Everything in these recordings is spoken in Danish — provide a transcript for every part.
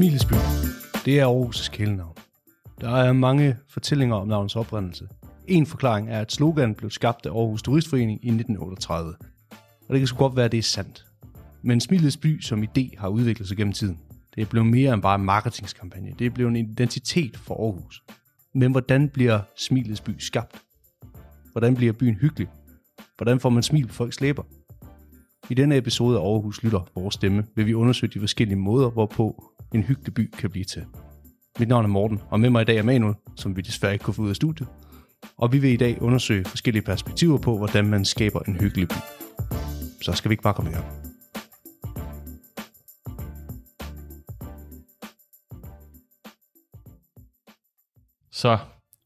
Smilesby, det er Aarhus' kælenavn. Der er mange fortællinger om navnets oprindelse. En forklaring er, at sloganet blev skabt af Aarhus Turistforening i 1938. Og det kan sgu godt være, at det er sandt. Men Smilets by som idé har udviklet sig gennem tiden. Det er blevet mere end bare en marketingskampagne. Det er blevet en identitet for Aarhus. Men hvordan bliver Smilets by skabt? Hvordan bliver byen hyggelig? Hvordan får man smil på folks læber? I denne episode af Aarhus Lytter Vores Stemme vil vi undersøge de forskellige måder, hvorpå en hyggelig by kan blive til. Mit navn er Morten, og med mig i dag er Manuel, som vi desværre ikke kunne få ud af studiet. Og vi vil i dag undersøge forskellige perspektiver på, hvordan man skaber en hyggelig by. Så skal vi ikke bare komme i gang. Så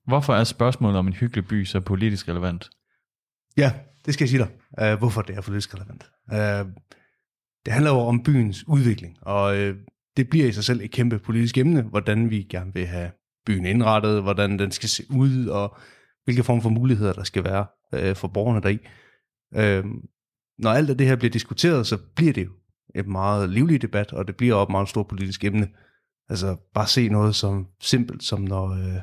hvorfor er spørgsmålet om en hyggelig by så politisk relevant? Ja, det skal jeg sige dig, øh, hvorfor det er politisk relevant. Øh, det handler jo om byens udvikling, og øh, det bliver i sig selv et kæmpe politisk emne, hvordan vi gerne vil have byen indrettet, hvordan den skal se ud, og hvilke form for muligheder der skal være øh, for borgerne deri. Øh, når alt af det her bliver diskuteret, så bliver det jo et meget livlig debat, og det bliver også et meget stort politisk emne. Altså bare se noget som simpelt, som når øh,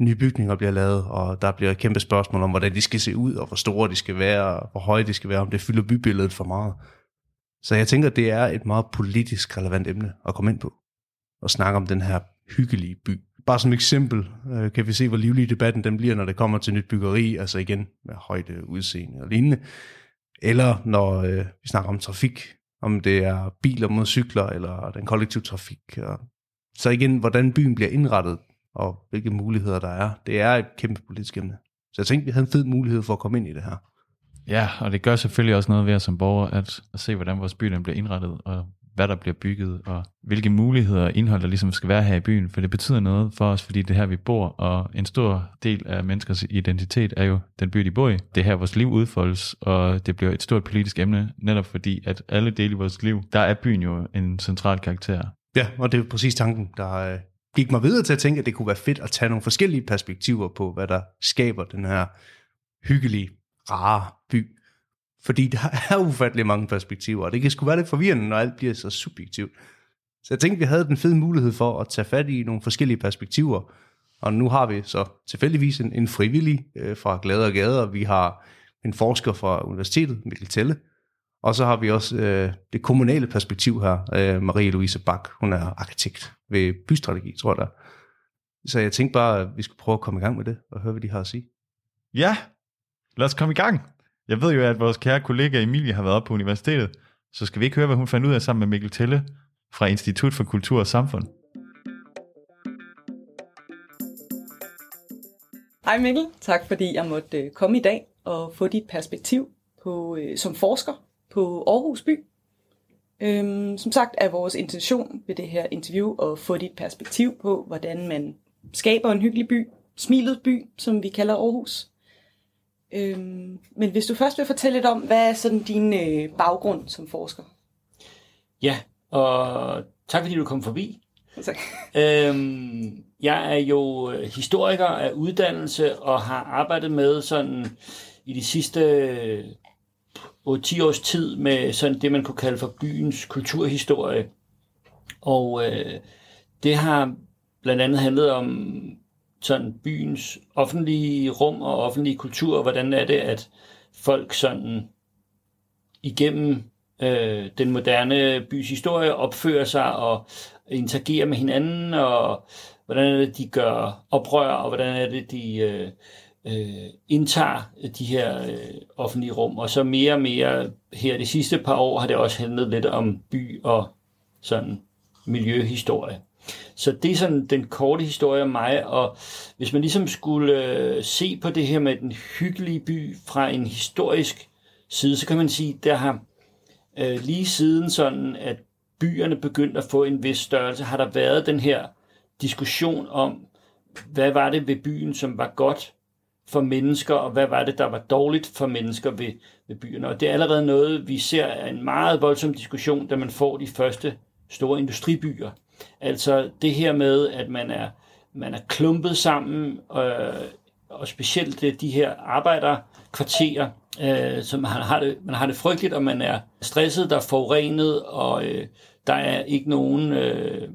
nye bygninger bliver lavet, og der bliver et kæmpe spørgsmål om, hvordan de skal se ud, og hvor store de skal være, og hvor høje de skal være, om det fylder bybilledet for meget. Så jeg tænker, det er et meget politisk relevant emne at komme ind på, og snakke om den her hyggelige by. Bare som eksempel øh, kan vi se, hvor livlig debatten den bliver, når det kommer til nyt byggeri, altså igen med højde, udseende og lignende. Eller når øh, vi snakker om trafik, om det er biler mod cykler, eller den kollektive trafik. Og så igen, hvordan byen bliver indrettet, og hvilke muligheder der er. Det er et kæmpe politisk emne. Så jeg tænkte, vi havde en fed mulighed for at komme ind i det her. Ja, og det gør selvfølgelig også noget ved os som borgere, at, at se, hvordan vores by den bliver indrettet, og hvad der bliver bygget, og hvilke muligheder og indhold, der ligesom skal være her i byen, for det betyder noget for os, fordi det er her, vi bor, og en stor del af menneskers identitet er jo den by, de bor i. Det er her, vores liv udfoldes, og det bliver et stort politisk emne, netop fordi, at alle dele i vores liv, der er byen jo en central karakter. Ja, og det er præcis tanken, der øh, gik mig videre til at tænke, at det kunne være fedt at tage nogle forskellige perspektiver på, hvad der skaber den her hyggelige, rare by. Fordi der er ufattelig mange perspektiver, og det kan sgu være lidt forvirrende, når alt bliver så subjektivt. Så jeg tænkte, vi havde den fede mulighed for at tage fat i nogle forskellige perspektiver, og nu har vi så tilfældigvis en, en frivillig øh, fra Glade og Gader, vi har en forsker fra universitetet, Mikkel Telle, og så har vi også øh, det kommunale perspektiv her, øh, Marie-Louise Bak, hun er arkitekt ved bystrategi, tror jeg der. Så jeg tænkte bare, at vi skulle prøve at komme i gang med det, og høre, hvad de har at sige. Ja, lad os komme i gang. Jeg ved jo, at vores kære kollega Emilie har været op på universitetet, så skal vi ikke høre, hvad hun fandt ud af sammen med Mikkel Telle fra Institut for Kultur og Samfund. Hej Mikkel, tak fordi jeg måtte øh, komme i dag og få dit perspektiv på, øh, som forsker på Aarhus By. Øhm, som sagt er vores intention ved det her interview at få dit perspektiv på, hvordan man skaber en hyggelig by, smilet by, som vi kalder Aarhus. Øhm, men hvis du først vil fortælle lidt om, hvad er sådan din øh, baggrund som forsker? Ja, og tak fordi du kom forbi. Tak. Øhm, jeg er jo historiker af uddannelse og har arbejdet med sådan i de sidste 8-10 års tid med sådan det, man kunne kalde for byens kulturhistorie. Og øh, det har blandt andet handlet om sådan byens offentlige rum og offentlige kultur, og hvordan er det, at folk sådan igennem øh, den moderne bys historie opfører sig og interagerer med hinanden, og hvordan er det, de gør oprør, og hvordan er det, de øh, øh, indtager øh, de her øh, offentlige rum. Og så mere og mere her de sidste par år har det også handlet lidt om by og sådan miljøhistorie. Så det er sådan den korte historie om mig, og hvis man ligesom skulle øh, se på det her med den hyggelige by fra en historisk side, så kan man sige, der har øh, lige siden sådan, at byerne begyndte at få en vis størrelse, har der været den her diskussion om, hvad var det ved byen, som var godt for mennesker, og hvad var det, der var dårligt for mennesker ved, ved byerne. Og det er allerede noget, vi ser er en meget voldsom diskussion, da man får de første store industribyer. Altså det her med, at man er, man er klumpet sammen, øh, og specielt øh, de her arbejderkvarterer, øh, som man har, det, man har det frygteligt, og man er stresset, der er forurenet, og øh, der er ikke nogen øh,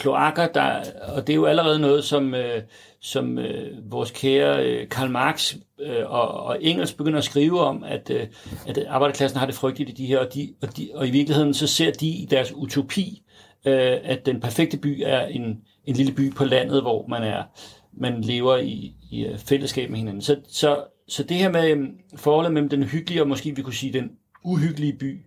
kloakker, der, og det er jo allerede noget, som, øh, som øh, vores kære øh, Karl Marx øh, og, og Engels begynder at skrive om, at, øh, at arbejderklassen har det frygteligt i de her, og, de, og, de, og i virkeligheden så ser de i deres utopi, øh, at den perfekte by er en, en lille by på landet, hvor man er man lever i, i øh, fællesskab med hinanden. Så, så, så det her med øh, forholdet mellem den hyggelige og måske vi kunne sige den uhyggelige by,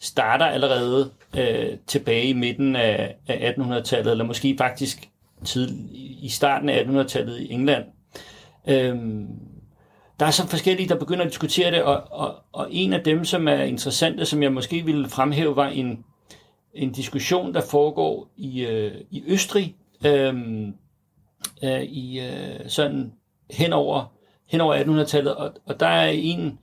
starter allerede øh, tilbage i midten af, af 1800-tallet, eller måske faktisk tid, i starten af 1800-tallet i England. Øhm, der er så forskellige, der begynder at diskutere det, og, og, og en af dem, som er interessante, som jeg måske ville fremhæve, var en, en diskussion, der foregår i, øh, i Østrig, øh, øh, i øh, sådan hen over, hen over 1800-tallet, og, og der er en,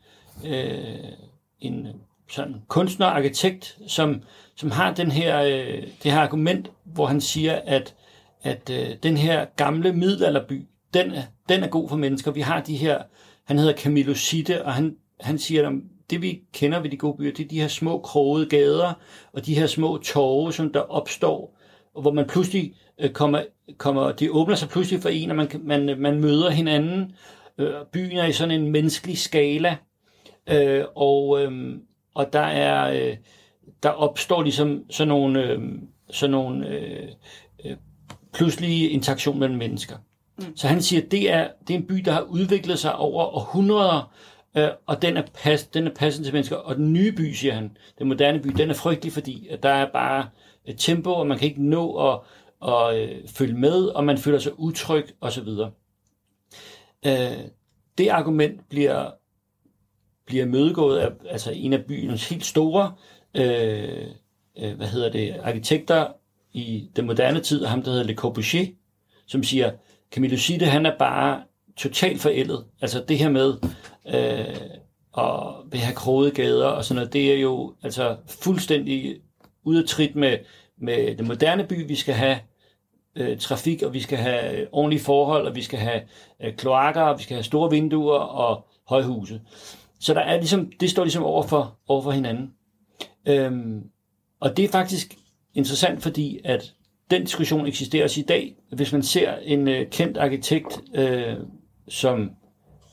øh, en sådan kunstner, arkitekt, som, som har den her, øh, det her argument, hvor han siger, at, at øh, den her gamle middelalderby, den, den er god for mennesker. Vi har de her, han hedder Camillo Sitte, og han, han siger, at det vi kender ved de gode byer, det er de her små krogede gader, og de her små torve, som der opstår, og hvor man pludselig øh, kommer, kommer, det åbner sig pludselig for en, og man, man, man møder hinanden. Øh, byen er i sådan en menneskelig skala, øh, og, øh, og der er øh, der opstår ligesom sådan nogle, øh, sådan nogle øh, øh, pludselige interaktion mellem mennesker. Mm. Så han siger, at det er, det er en by, der har udviklet sig over århundreder, øh, og den er, pas, den er passende til mennesker. Og den nye by, siger han, den moderne by, den er frygtelig, fordi at der er bare et tempo, og man kan ikke nå at, at øh, følge med, og man føler sig utryg osv. Øh, det argument bliver bliver mødegået af altså en af byens helt store øh, øh, hvad hedder det, arkitekter i den moderne tid, ham der hedder Le Corbusier, som siger, Camille Sitte, han er bare totalt forældet. Altså det her med øh, at vil have krogede gader og sådan noget, det er jo altså fuldstændig ud af trit med, med den moderne by. Vi skal have øh, trafik, og vi skal have ordentlige forhold, og vi skal have øh, kloakker, og vi skal have store vinduer og højhuse. Så der er ligesom, det står ligesom over for, over for hinanden. Øhm, og det er faktisk interessant, fordi at den diskussion eksisterer også i dag. Hvis man ser en øh, kendt arkitekt, øh, som,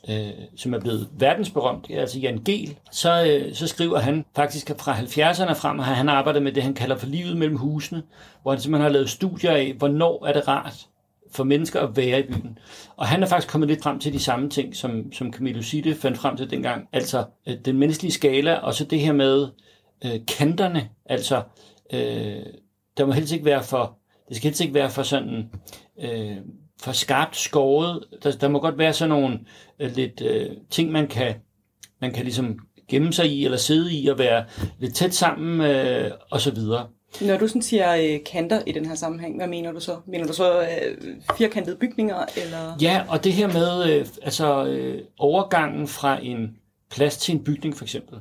øh, som er blevet verdensberømt, altså Jan Gehl, så, øh, så skriver han faktisk fra 70'erne frem, at han arbejdet med det, han kalder for livet mellem husene, hvor han simpelthen har lavet studier af, hvornår er det rart for mennesker at være i byen. Og han er faktisk kommet lidt frem til de samme ting, som, som Camille Sitte fandt frem til dengang. Altså øh, den menneskelige skala, og så det her med øh, kanterne. Altså, øh, der må helst ikke være for, det skal helst ikke være for sådan, øh, for skarpt skåret. Der, der må godt være sådan nogle øh, lidt øh, ting, man kan, man kan ligesom gemme sig i, eller sidde i, og være lidt tæt sammen, øh, og så videre. Når du sådan siger øh, kanter i den her sammenhæng, hvad mener du så? Mener du så øh, firkantede bygninger? Eller? Ja, og det her med øh, altså, øh, overgangen fra en plads til en bygning for eksempel.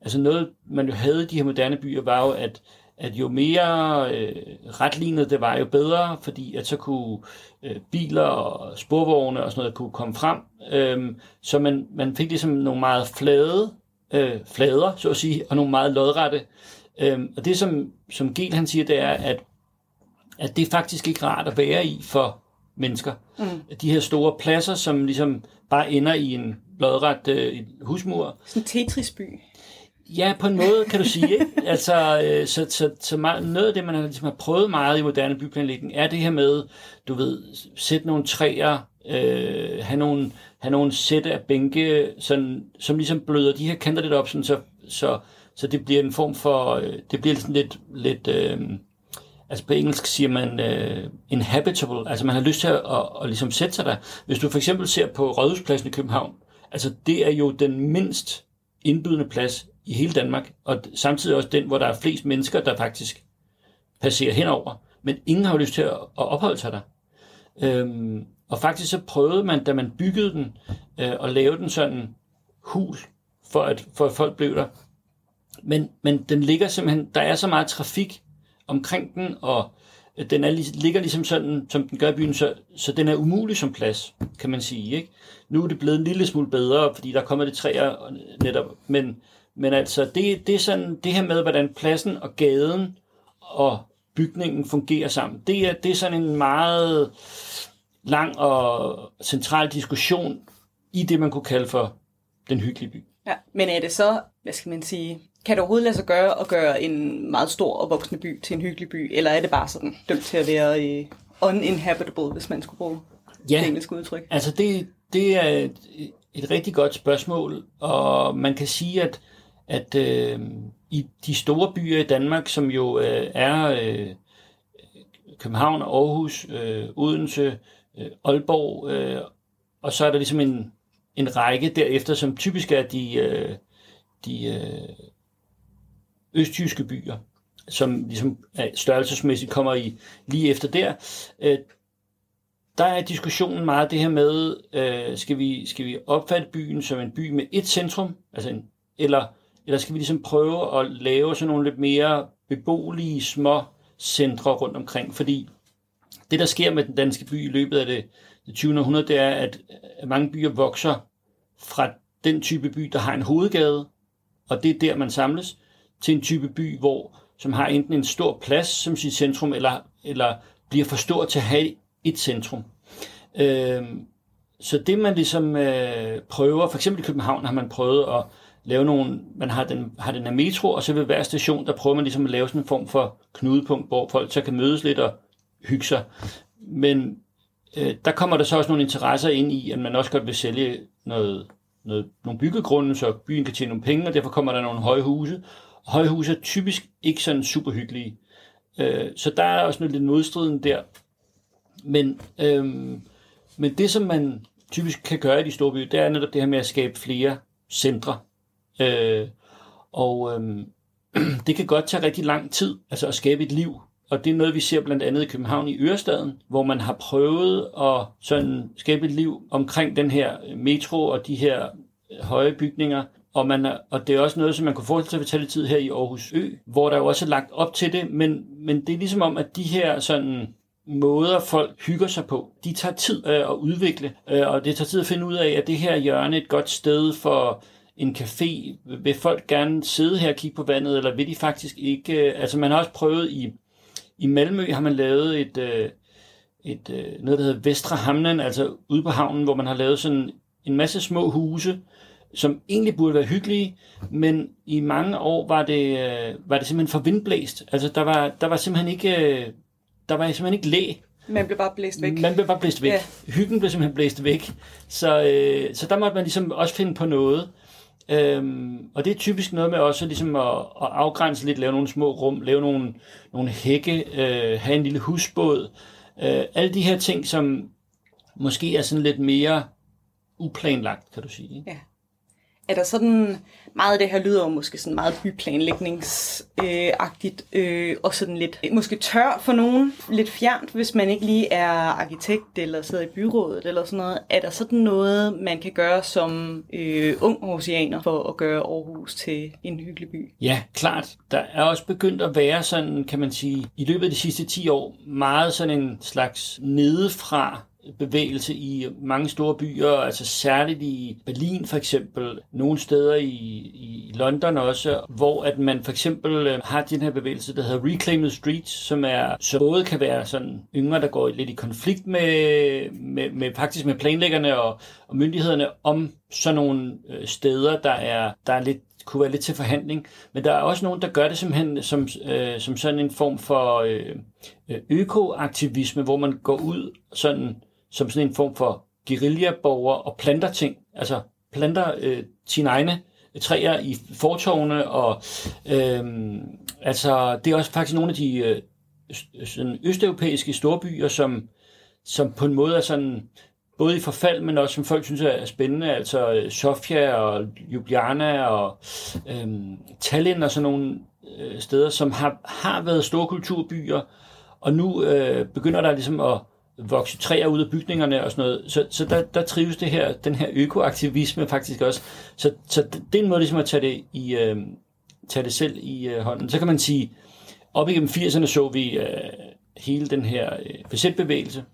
Altså noget, man jo havde i de her moderne byer, var jo, at, at jo mere øh, retlignet det var, jo bedre, fordi at så kunne øh, biler og sporvogne og sådan noget kunne komme frem. Øh, så man, man fik ligesom nogle meget flade øh, flader, så at sige, og nogle meget lodrette Øhm, og det, som, som Gel han siger, det er, at, at det er faktisk ikke rart at være i for mennesker. Mm. De her store pladser, som ligesom bare ender i en lodret øh, husmur. Sådan en Tetrisby. Ja, på en måde kan du sige. Ikke? altså, øh, så, så, så meget, noget af det, man har, ligesom har prøvet meget i moderne byplanlægning, er det her med, du ved, sætte nogle træer, øh, have nogle, have nogle sæt af bænke, sådan, som ligesom bløder de her kanter lidt op, sådan, så, så så det bliver en form for, øh, det bliver sådan lidt, lidt øh, altså på engelsk siger man øh, inhabitable, altså man har lyst til at, at, at ligesom sætte sig der. Hvis du for eksempel ser på Rådhuspladsen i København, altså det er jo den mindst indbydende plads i hele Danmark, og samtidig også den, hvor der er flest mennesker, der faktisk passerer henover. Men ingen har jo lyst til at, at opholde sig der. Øhm, og faktisk så prøvede man, da man byggede den, øh, at lave den sådan hul, for at, for at folk blev der men, men den ligger simpelthen, der er så meget trafik omkring den, og øh, den er, ligger ligesom sådan, som den gør i byen, så, så den er umulig som plads, kan man sige. Ikke? Nu er det blevet en lille smule bedre, fordi der kommer det træer netop, men, men altså, det, det er sådan det her med, hvordan pladsen og gaden og bygningen fungerer sammen. Det er, det er sådan en meget lang og central diskussion i det, man kunne kalde for den hyggelige by. Ja, men er det så, hvad skal man sige, kan det overhovedet lade sig gøre at gøre en meget stor og voksende by til en hyggelig by, eller er det bare sådan dømt til at være uh, uninhabitable, hvis man skulle bruge ja, det engelske udtryk? altså det, det er et, et rigtig godt spørgsmål, og man kan sige, at, at øh, i de store byer i Danmark, som jo øh, er øh, København, Aarhus, øh, Odense, øh, Aalborg, øh, og så er der ligesom en, en række derefter, som typisk er de, øh, de øh, østjyske byer, som ligesom størrelsesmæssigt kommer i lige efter der. Øh, der er diskussionen meget det her med, øh, skal, vi, skal vi opfatte byen som en by med et centrum, altså en, eller, eller skal vi ligesom prøve at lave sådan nogle lidt mere beboelige små centre rundt omkring, fordi det, der sker med den danske by i løbet af det, det 20. århundrede, det er, at mange byer vokser fra den type by, der har en hovedgade, og det er der, man samles, til en type by, hvor som har enten en stor plads som sit centrum, eller, eller bliver for stor til at have et centrum. Øh, så det man ligesom øh, prøver, for eksempel i København har man prøvet at lave nogle, man har den, har den her metro, og så ved hver station, der prøver man ligesom at lave sådan en form for knudepunkt, hvor folk så kan mødes lidt og hygge sig. Men øh, der kommer der så også nogle interesser ind i, at man også godt vil sælge noget, noget, nogle byggegrunde, så byen kan tjene nogle penge, og derfor kommer der nogle høje huse højhuse er typisk ikke sådan super hyggelige. Øh, så der er også noget lidt modstriden der. Men, øh, men det, som man typisk kan gøre i de store byer, det er netop det her med at skabe flere centre. Øh, og øh, det kan godt tage rigtig lang tid, altså at skabe et liv og det er noget, vi ser blandt andet i København i Ørestaden, hvor man har prøvet at sådan skabe et liv omkring den her metro og de her høje bygninger. Og, man og det er også noget, som man kunne forestille sig at tage tid her i Aarhus Ø, hvor der jo også er lagt op til det, men, men det er ligesom om, at de her sådan måder, folk hygger sig på, de tager tid øh, at udvikle, øh, og det tager tid at finde ud af, at det her hjørne er et godt sted for en café. Vil folk gerne sidde her og kigge på vandet, eller vil de faktisk ikke? Øh, altså man har også prøvet i i Malmø har man lavet et, øh, et, øh, noget, der hedder Vestre Hamnen, altså ude på havnen, hvor man har lavet sådan en masse små huse, som egentlig burde være hyggelige, men i mange år var det, øh, var det simpelthen for vindblæst. Altså der var, der var simpelthen ikke, øh, der var simpelthen ikke læ. Man blev bare blæst væk. Man blev bare blæst væk. Ja. Hyggen blev simpelthen blæst væk. Så, øh, så der måtte man ligesom også finde på noget. Øhm, og det er typisk noget med også ligesom at, at afgrænse lidt, lave nogle små rum, lave nogle, nogle hække, øh, have en lille husbåd. Øh, alle de her ting, som måske er sådan lidt mere uplanlagt, kan du sige. Ikke? Ja er der sådan meget af det her lyder jo måske sådan meget byplanlægningsagtigt, øh, og sådan lidt måske tør for nogen, lidt fjernt, hvis man ikke lige er arkitekt eller sidder i byrådet eller sådan noget. Er der sådan noget, man kan gøre som øh, ung oceaner for at gøre Aarhus til en hyggelig by? Ja, klart. Der er også begyndt at være sådan, kan man sige, i løbet af de sidste 10 år, meget sådan en slags nedefra bevægelse i mange store byer, altså særligt i Berlin for eksempel, nogle steder i, i London også, hvor at man for eksempel øh, har den her bevægelse, der hedder Reclaim the Streets, som er så både kan være sådan yngre, der går lidt i konflikt med, med, med faktisk med planlæggerne og, og myndighederne om sådan nogle øh, steder, der er, der er lidt kunne være lidt til forhandling. Men der er også nogen, der gør det simpelthen som, øh, som sådan en form for øh, øh økoaktivisme, hvor man går ud sådan som sådan en form for guerillaborger og planter ting. Altså planter øh, sine egne øh, træer i fortovene, og øh, altså, det er også faktisk nogle af de øh, øh, sådan østeuropæiske storbyer, som, som på en måde er sådan både i forfald, men også som folk synes er spændende, altså øh, Sofia og Ljubljana og øh, Tallinn og sådan nogle øh, steder, som har, har været store kulturbyer, og nu øh, begynder der ligesom at vokse træer ud af bygningerne og sådan noget. Så, så der, der trives det her, den her økoaktivisme faktisk også. Så, så det er en måde ligesom at tage det, i, øh, tage det selv i øh, hånden. Så kan man sige, op igennem 80'erne så vi øh, hele den her øh, besætbevægelse,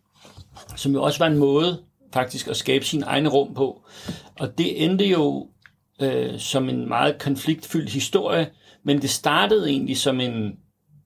som jo også var en måde faktisk at skabe sin egen rum på. Og det endte jo øh, som en meget konfliktfyldt historie, men det startede egentlig som en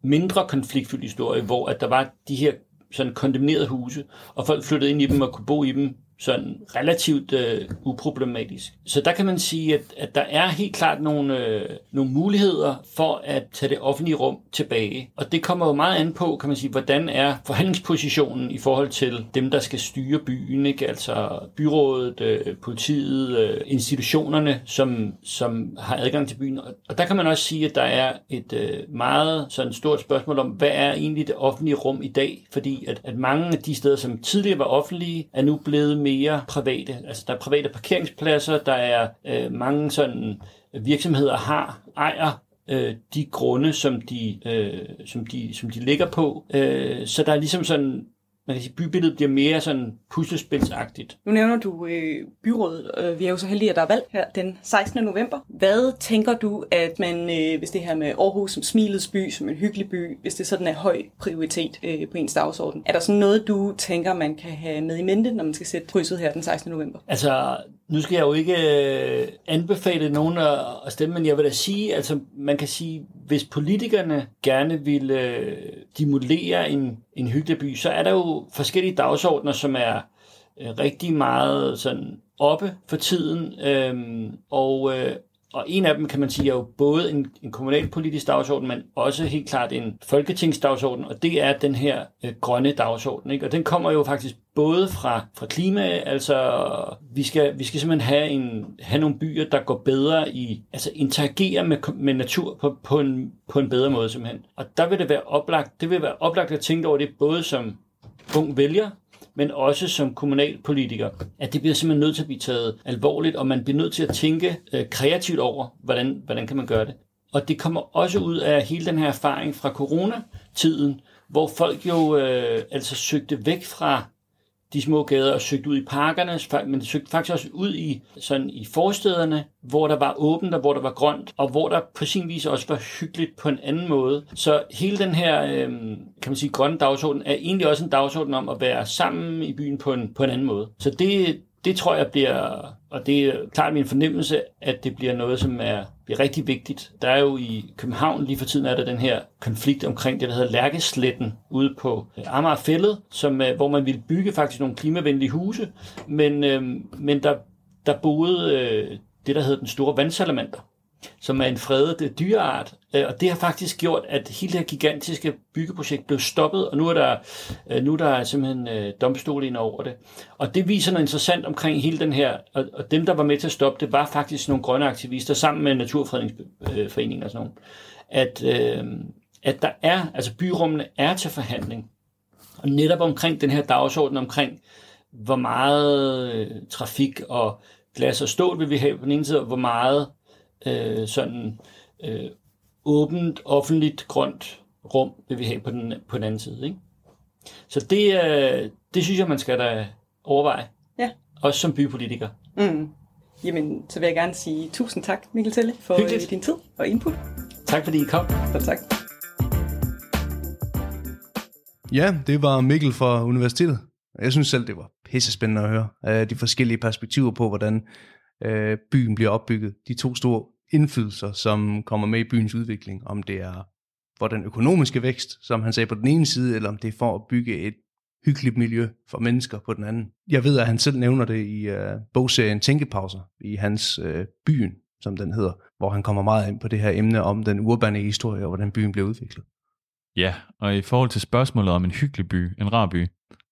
mindre konfliktfyldt historie, hvor at der var de her sådan kondemnerede huse, og folk flyttede ind i dem og kunne bo i dem sådan relativt øh, uproblematisk. Så der kan man sige, at, at der er helt klart nogle, øh, nogle muligheder for at tage det offentlige rum tilbage. Og det kommer jo meget an på, kan man sige, hvordan er forhandlingspositionen i forhold til dem, der skal styre byen, ikke? altså byrådet, øh, politiet, øh, institutionerne, som, som har adgang til byen. Og, der kan man også sige, at der er et øh, meget sådan stort spørgsmål om, hvad er egentlig det offentlige rum i dag? Fordi at, at mange af de steder, som tidligere var offentlige, er nu blevet mere private. Altså der er private parkeringspladser, der er øh, mange sådan øh, virksomheder har, ejer øh, de grunde, som de, øh, som de, som de ligger på. Øh, så der er ligesom sådan man kan sige, bybilledet bliver mere sådan puslespilsagtigt. Nu nævner du øh, byrådet. Øh, vi er jo så heldige, at der er valg her den 16. november. Hvad tænker du, at man, øh, hvis det her med Aarhus som smilets by, som en hyggelig by, hvis det sådan er høj prioritet øh, på ens dagsorden, er der sådan noget, du tænker, man kan have med i mente, når man skal sætte krydset her den 16. november? Altså, nu skal jeg jo ikke øh, anbefale nogen at, stemme, men jeg vil da sige, altså man kan sige, hvis politikerne gerne vil øh, stimulere en, en hyggelig by, så er der jo forskellige dagsordner, som er øh, rigtig meget sådan oppe for tiden, øhm, og, øh, og en af dem kan man sige er jo både en, en kommunalpolitisk dagsorden, men også helt klart en folketingsdagsorden, og det er den her øh, grønne dagsorden. Ikke? Og den kommer jo faktisk både fra, fra klima, altså vi skal, vi skal simpelthen have, en, have nogle byer, der går bedre i, altså interagere med, med natur på, på, en, på en bedre måde simpelthen. Og der vil det være oplagt, det vil være oplagt at tænke over det både som ung vælger, men også som kommunalpolitiker, at det bliver simpelthen nødt til at blive taget alvorligt, og man bliver nødt til at tænke øh, kreativt over, hvordan, hvordan kan man gøre det. Og det kommer også ud af hele den her erfaring fra coronatiden, hvor folk jo øh, altså søgte væk fra de små gader og søgte ud i parkerne, men søgte faktisk også ud i, sådan i forstederne, hvor der var åbent og hvor der var grønt, og hvor der på sin vis også var hyggeligt på en anden måde. Så hele den her, øh, kan man sige, grønne dagsorden er egentlig også en dagsorden om at være sammen i byen på en, på en anden måde. Så det, det tror jeg bliver, og det er klart min fornemmelse, at det bliver noget, som er, bliver rigtig vigtigt. Der er jo i København lige for tiden er der den her konflikt omkring det, der hedder Lærkesletten ude på øh, Amagerfællet, som, øh, hvor man ville bygge faktisk nogle klimavenlige huse, men, øh, men der, der boede øh, det, der hedder den store vandsalamander som er en fredet øh, dyreart. Øh, og det har faktisk gjort, at hele det her gigantiske byggeprojekt blev stoppet, og nu er der, øh, nu er der simpelthen domstol ind over det. Og det viser noget interessant omkring hele den her, og dem, der var med til at stoppe det, var faktisk nogle grønne aktivister sammen med Naturfredningsforeningen og sådan noget. At, at der er, altså byrummene er til forhandling. Og netop omkring den her dagsorden omkring, hvor meget trafik og glas og stål vil vi have på den ene side, og hvor meget øh, sådan øh, åbent, offentligt, grønt rum vil vi have på den, på den anden side. Ikke? Så det, øh, det synes jeg, man skal da overveje. Ja. Også som bypolitiker. Mm. Jamen, så vil jeg gerne sige tusind tak, Mikkel Telle, for øh, Hyggeligt. din tid og input. Tak fordi I kom. Så tak. Ja, det var Mikkel fra Universitetet. Jeg synes selv, det var pisse spændende at høre uh, de forskellige perspektiver på, hvordan øh, byen bliver opbygget. De to store indflydelser, som kommer med i byens udvikling. Om det er for den økonomiske vækst, som han sagde på den ene side, eller om det er for at bygge et hyggeligt miljø for mennesker på den anden. Jeg ved, at han selv nævner det i øh, bogserien Tænkepauser i hans øh, Byen, som den hedder, hvor han kommer meget ind på det her emne om den urbane historie og hvordan byen blev udviklet. Ja, og i forhold til spørgsmålet om en hyggelig by, en rar by,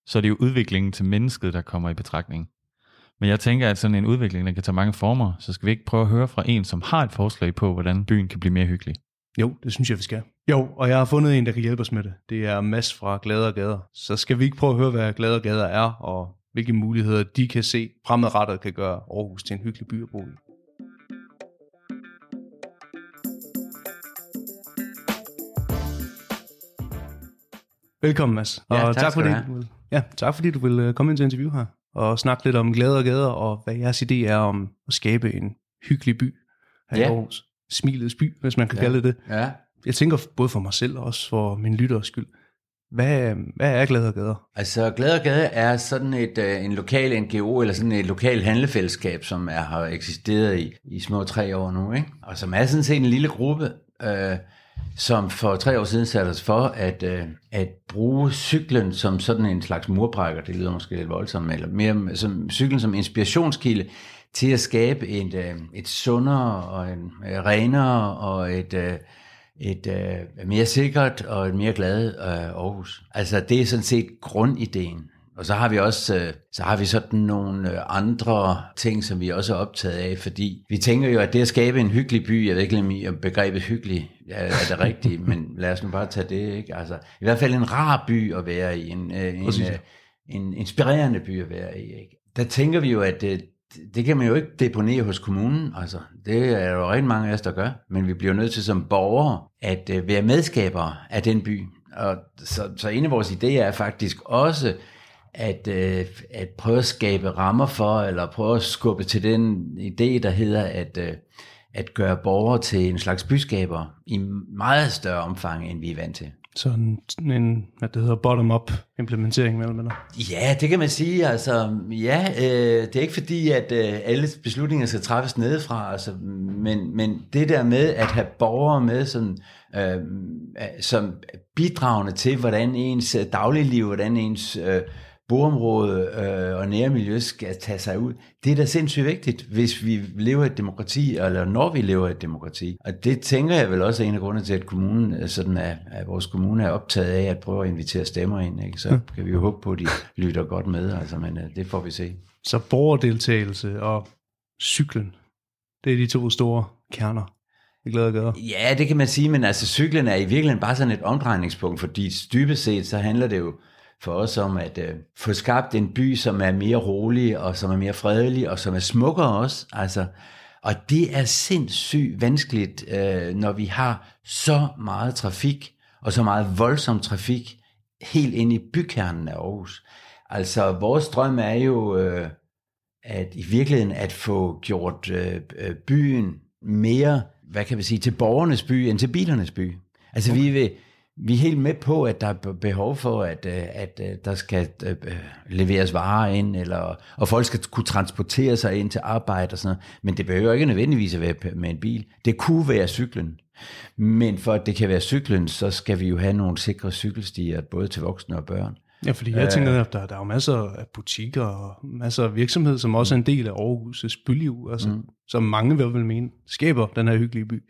så er det jo udviklingen til mennesket, der kommer i betragtning. Men jeg tænker, at sådan en udvikling, der kan tage mange former, så skal vi ikke prøve at høre fra en, som har et forslag på, hvordan byen kan blive mere hyggelig. Jo, det synes jeg, vi skal. Jo, og jeg har fundet en, der kan hjælpe os med det. Det er Mads fra Glade og Gader. Så skal vi ikke prøve at høre, hvad Glade og Gader er, og hvilke muligheder de kan se fremadrettet kan gøre Aarhus til en hyggelig by at bo i. Velkommen, Mads. Ja, og tak, tak, fordi, du ja, tak fordi du vil øh, komme ind til interview her og snakke lidt om glæder og gader, og hvad jeres idé er om at skabe en hyggelig by her Ja. i Aarhus. Smilets by, hvis man kan Ja. kalde det. Ja. Jeg tænker både for mig selv og også for min lytters skyld. Hvad, hvad er glæder og gader? Altså Glad og Gade er sådan et, øh, en lokal NGO, eller sådan et lokal handlefællesskab, som er, har eksisteret i, i små tre år nu, ikke? og som er sådan set en lille gruppe, øh, som for tre år siden satte os for at, øh, at bruge cyklen som sådan en slags murbrækker, det lyder måske lidt voldsomt, eller mere som cyklen som inspirationskilde til at skabe et, øh, et sundere og en øh, renere og et, øh, et øh, mere sikkert og et mere glad øh, Aarhus. Altså det er sådan set grundideen. Og så har vi også øh, så har vi sådan nogle øh, andre ting, som vi også er optaget af, fordi vi tænker jo, at det at skabe en hyggelig by, jeg ved ikke om begrebet hyggelig er, er det rigtige, men lad os nu bare tage det, ikke? Altså, i hvert fald en rar by at være i, en, en, en, en inspirerende by at være i, ikke? Der tænker vi jo, at det, det kan man jo ikke deponere hos kommunen, altså det er jo rigtig mange af os, der gør, men vi bliver nødt til som borgere at være medskabere af den by. Og så, så en af vores idéer er faktisk også, at, øh, at prøve at skabe rammer for, eller prøve at skubbe til den idé, der hedder at, øh, at gøre borgere til en slags byskaber i meget større omfang, end vi er vant til. Så en, en hvad det hedder, bottom-up implementering mellem eller? Ja, det kan man sige. Altså, ja, øh, det er ikke fordi, at øh, alle beslutninger skal træffes nedefra, altså, men, men det der med at have borgere med, sådan, øh, som bidragende til, hvordan ens dagligliv, hvordan ens øh, boområde øh, og nærmiljø skal tage sig ud. Det er da sindssygt vigtigt, hvis vi lever i et demokrati, eller når vi lever i et demokrati. Og det tænker jeg vel også er en af grundene til, at kommunen, øh, sådan er, at vores kommune er optaget af at prøve at invitere stemmer ind. Ikke? Så ja. kan vi jo håbe på, at de lytter godt med, altså, men øh, det får vi se. Så borgerdeltagelse og cyklen, det er de to store kerner. Det glæder jeg Ja, det kan man sige, men altså cyklen er i virkeligheden bare sådan et omdrejningspunkt, fordi dybest set så handler det jo for os om at øh, få skabt en by, som er mere rolig, og som er mere fredelig, og som er smukkere også. Altså, og det er sindssygt vanskeligt, øh, når vi har så meget trafik, og så meget voldsom trafik, helt ind i bykernen af Aarhus. Altså, vores drøm er jo, øh, at i virkeligheden at få gjort øh, øh byen mere, hvad kan vi sige, til borgernes by, end til bilernes by. Altså, okay. vi vil vi er helt med på, at der er behov for, at, øh, at øh, der skal øh, leveres varer ind, eller, og folk skal kunne transportere sig ind til arbejde og sådan noget. Men det behøver ikke nødvendigvis at være med en bil. Det kunne være cyklen. Men for at det kan være cyklen, så skal vi jo have nogle sikre cykelstier, både til voksne og børn. Ja, fordi jeg tænker, at der, der er jo masser af butikker og masser af virksomhed, som også er en del af Aarhus' byliv, altså, mm. som mange vil, vil mene skaber den her hyggelige by.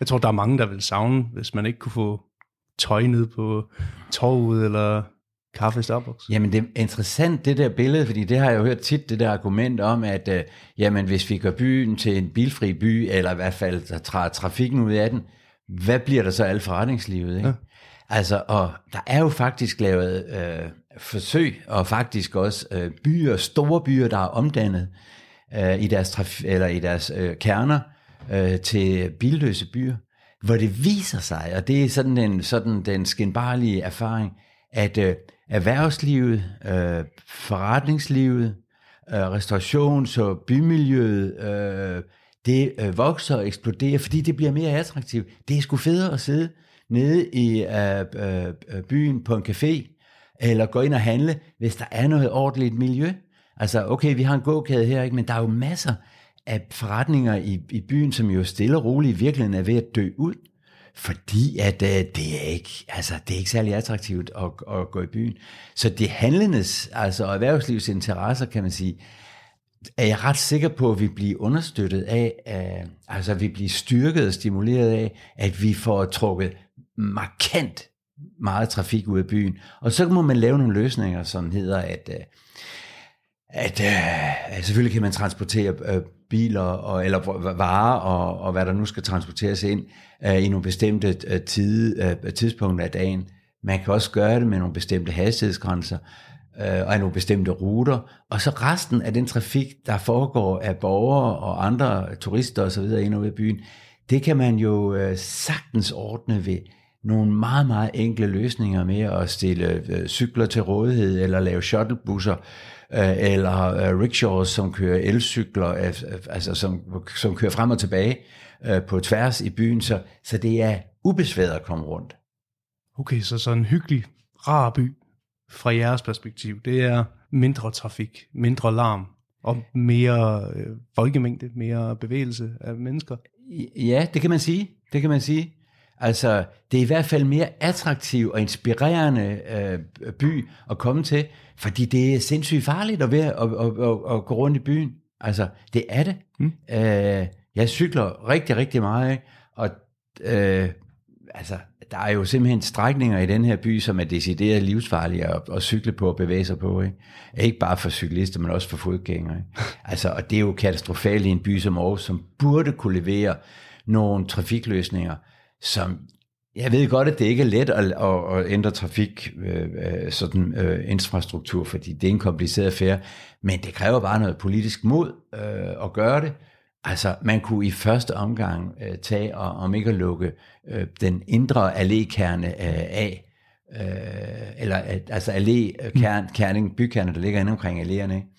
Jeg tror, der er mange, der vil savne, hvis man ikke kunne få tøj ned på torvet, eller kaffe i Starbucks. Jamen det er interessant det der billede, fordi det har jeg jo hørt tit, det der argument om, at uh, jamen, hvis vi gør byen til en bilfri by, eller i hvert fald der træder trafikken ud af den, hvad bliver der så alt forretningslivet? Ikke? Ja. Altså, og der er jo faktisk lavet øh, forsøg, og faktisk også øh, byer, store byer, der er omdannet øh, i deres, traf- eller i deres øh, kerner øh, til billøse byer hvor det viser sig, og det er sådan den, sådan den skinbarlige erfaring, at øh, erhvervslivet, øh, forretningslivet, øh, restaurations- og bymiljøet, øh, det øh, vokser og eksploderer, fordi det bliver mere attraktivt. Det er sgu federe at sidde nede i øh, øh, øh, byen på en café, eller gå ind og handle, hvis der er noget ordentligt miljø. Altså, okay, vi har en gågade her, ikke? men der er jo masser af forretninger i, i byen, som jo stille og roligt i virkeligheden er ved at dø ud, fordi at øh, det er ikke, altså det er ikke særlig attraktivt at, at gå i byen. Så det handlendes, altså erhvervslivets interesser, kan man sige, er jeg ret sikker på, at vi bliver understøttet af, øh, altså vi bliver styrket og stimuleret af, at vi får trukket markant meget trafik ud af byen. Og så må man lave nogle løsninger, som hedder, at, øh, at, at, at selvfølgelig kan man transportere øh, biler og, eller varer og, og hvad der nu skal transporteres ind uh, i nogle bestemte øh, uh, tid, uh, øh, tidspunkter af dagen. Man kan også gøre det med nogle bestemte hastighedsgrænser uh, og nogle bestemte ruter. Og så resten af den trafik, der foregår af borgere og andre turister osv. ind over i byen, det kan man jo uh, sagtens ordne ved nogle meget, meget enkle løsninger med at stille uh, cykler til rådighed eller lave shuttlebusser øh, eller øh, rickshaws, som kører elcykler, øh, altså som, som kører frem og tilbage øh, på tværs i byen, så, så det er ubesværet at komme rundt. Okay, så sådan en hyggelig, rar by fra jeres perspektiv, det er mindre trafik, mindre larm og mere øh, folkemængde, mere bevægelse af mennesker? Ja, det kan man sige. Det kan man sige. Altså, det er i hvert fald mere attraktiv og inspirerende øh, by at komme til, fordi det er sindssygt farligt at, være, at, at, at, at gå rundt i byen. Altså, det er det. Mm. Øh, jeg cykler rigtig, rigtig meget, ikke? og øh, altså, der er jo simpelthen strækninger i den her by, som er decideret livsfarlige at, at cykle på og bevæge sig på. Ikke? ikke bare for cyklister, men også for fodgængere. Ikke? Altså, og det er jo katastrofalt i en by som Aarhus, som burde kunne levere nogle trafikløsninger, som jeg ved godt, at det ikke er let at, at, at ændre trafik øh, øh, sådan øh, infrastruktur, fordi det er en kompliceret affære, men det kræver bare noget politisk mod øh, at gøre det. Altså, man kunne i første omgang øh, tage og om ikke at lukke øh, den indre allékerne øh, af, øh, eller øh, altså allékerning, øh, mm. bykerne, der ligger inde omkring alléerne,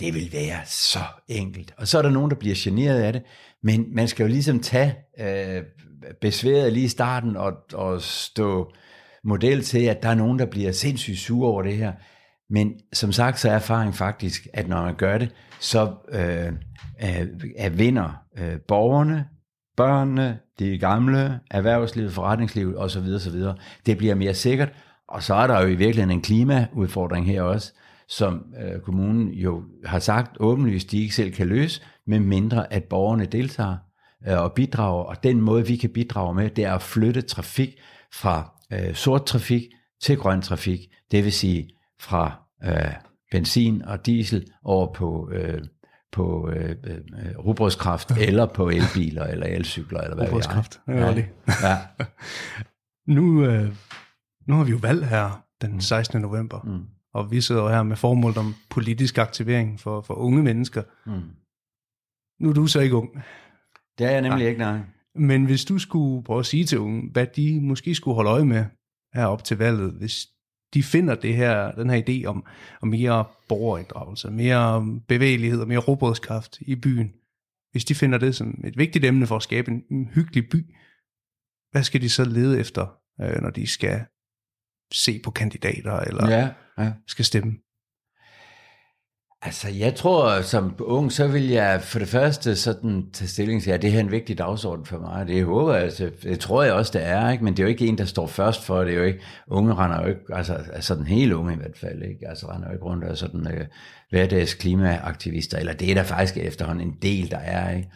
det vil være så enkelt. Og så er der nogen, der bliver generet af det, men man skal jo ligesom tage øh, besværet lige i starten og, og stå model til, at der er nogen, der bliver sindssygt sure over det her. Men som sagt, så er erfaring faktisk, at når man gør det, så øh, er vinder øh, borgerne, børnene, de gamle, erhvervslivet, forretningslivet osv. osv. Det bliver mere sikkert, og så er der jo i virkeligheden en klimaudfordring her også, som øh, kommunen jo har sagt åbenlyst, de ikke selv kan løse, med mindre at borgerne deltager og bidrager. Og den måde, vi kan bidrage med, det er at flytte trafik fra øh, sort trafik til grøn trafik. Det vil sige fra øh, benzin og diesel over på, øh, på øh, øh, rugbrødskraft, ja. eller på elbiler, eller elcykler, eller hvad ved jeg. ja. ja. nu, øh, nu har vi jo valg her den 16. november, mm. og vi sidder her med formål om politisk aktivering for, for unge mennesker. Mm. Nu er du så ikke ung. Det er jeg nemlig nej. ikke, nej. Men hvis du skulle prøve at sige til unge, hvad de måske skulle holde øje med her op til valget, hvis de finder det her, den her idé om, om mere borgerinddragelse, mere bevægelighed og mere robotskraft i byen, hvis de finder det som et vigtigt emne for at skabe en, en hyggelig by, hvad skal de så lede efter, øh, når de skal se på kandidater eller ja, ja. skal stemme? Altså, jeg tror, som ung, så vil jeg for det første sådan tage stilling til, at det her er en vigtig dagsorden for mig. Det håber jeg, altså, det tror jeg også, det er, ikke? men det er jo ikke en, der står først for, det er jo ikke, unge render jo ikke, altså sådan helt unge i hvert fald, ikke? altså render jo ikke rundt og sådan øh, hverdags klimaaktivister, eller det er der faktisk efterhånden en del, der er, ikke?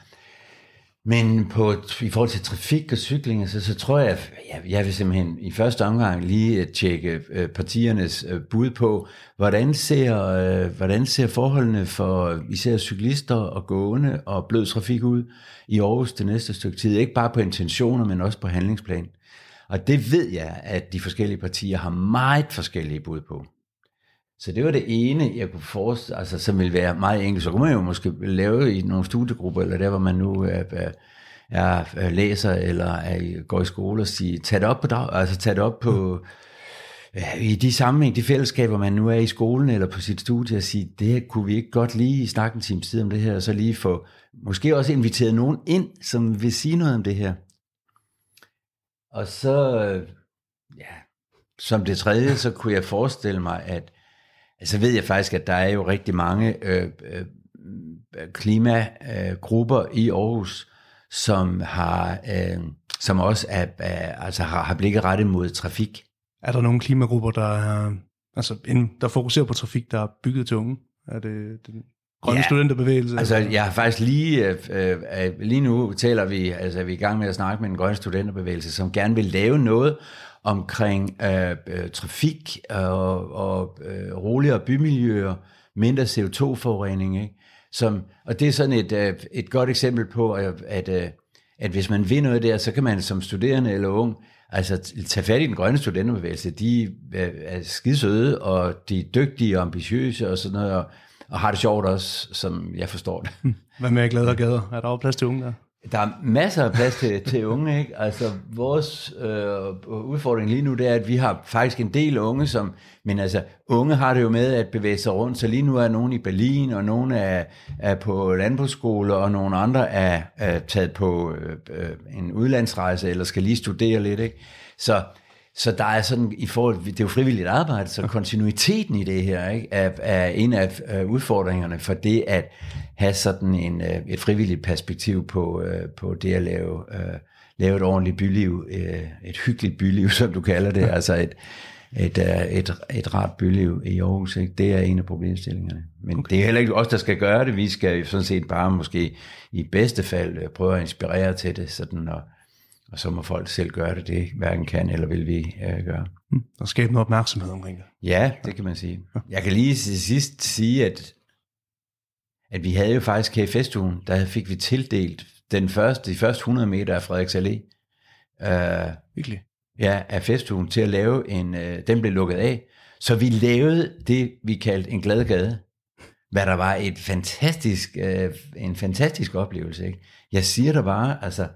Men på, i forhold til trafik og cykling, så, så tror jeg, jeg, jeg vil simpelthen i første omgang lige øh, tjekke øh, partiernes øh, bud på, hvordan ser, øh, hvordan ser forholdene for især cyklister og gående og blød trafik ud i Aarhus det næste stykke tid. Ikke bare på intentioner, men også på handlingsplan. Og det ved jeg, at de forskellige partier har meget forskellige bud på. Så det var det ene, jeg kunne forestille, altså, som ville være meget enkelt. Så kunne man jo måske lave i nogle studiegrupper, eller der, hvor man nu er, er, er læser, eller er, går i skole, og sige, tag det op på, dag, altså, tag det op på i de sammenhæng, de fællesskaber, man nu er i skolen, eller på sit studie, og sige, det kunne vi ikke godt lige snakke en time tid om det her, og så lige få, måske også inviteret nogen ind, som vil sige noget om det her. Og så, ja, som det tredje, så kunne jeg forestille mig, at så ved jeg faktisk, at der er jo rigtig mange øh, øh, klimagrupper i Aarhus, som har, øh, som også er, er, altså har, har blikket rettet mod trafik. Er der nogle klimagrupper, der, er, altså, der fokuserer på trafik, der er bygget til unge? Er det den grønne ja, studenterbevægelse? Altså, jeg har faktisk lige, øh, øh, lige nu taler vi, altså vi er i gang med at snakke med en grønne studenterbevægelse, som gerne vil lave noget omkring øh, øh, trafik og, og øh, roligere bymiljøer, mindre CO2-forurening. Ikke? Som, og det er sådan et, øh, et godt eksempel på, at, at, øh, at hvis man vil noget der, så kan man som studerende eller ung altså tage fat i den grønne studenterbevægelse. De øh, er, er skide og de er dygtige og ambitiøse og sådan noget, og, og har det sjovt også, som jeg forstår det. Hvad med glæder og gader? Er der også plads til unge der? Der er masser af plads til, til unge, ikke? Altså, vores øh, udfordring lige nu, det er, at vi har faktisk en del unge, som, men altså, unge har det jo med at bevæge sig rundt, så lige nu er nogen i Berlin, og nogen er, er på landbrugsskole, og nogle andre er, er taget på øh, en udlandsrejse, eller skal lige studere lidt, ikke? Så, så der er sådan, i forhold, det er jo frivilligt arbejde, så kontinuiteten i det her ikke, er, er en af udfordringerne for det at have sådan en, øh, et frivilligt perspektiv på, øh, på det at lave, øh, lave et ordentligt byliv, øh, et hyggeligt byliv, som du kalder det, altså et, et, øh, et, et rart byliv i Aarhus. Ikke? Det er en af problemstillingerne. Men okay. det er heller ikke os, der skal gøre det. Vi skal sådan set bare måske i bedste fald øh, prøve at inspirere til det, sådan og, og så må folk selv gøre det. Det hverken kan eller vil vi øh, gøre. Mm. Og skabe noget opmærksomhed omkring det. Ja, det kan man sige. Jeg kan lige til sidst sige, at, at vi havde jo faktisk her i festugen, der fik vi tildelt den første, de første 100 meter af Frederiks Allé. Uh, Virkelig. ja, af festugen til at lave en, øh, den blev lukket af. Så vi lavede det, vi kaldte en glad gade. Hvad der var et fantastisk, øh, en fantastisk oplevelse. Ikke? Jeg siger der bare, altså,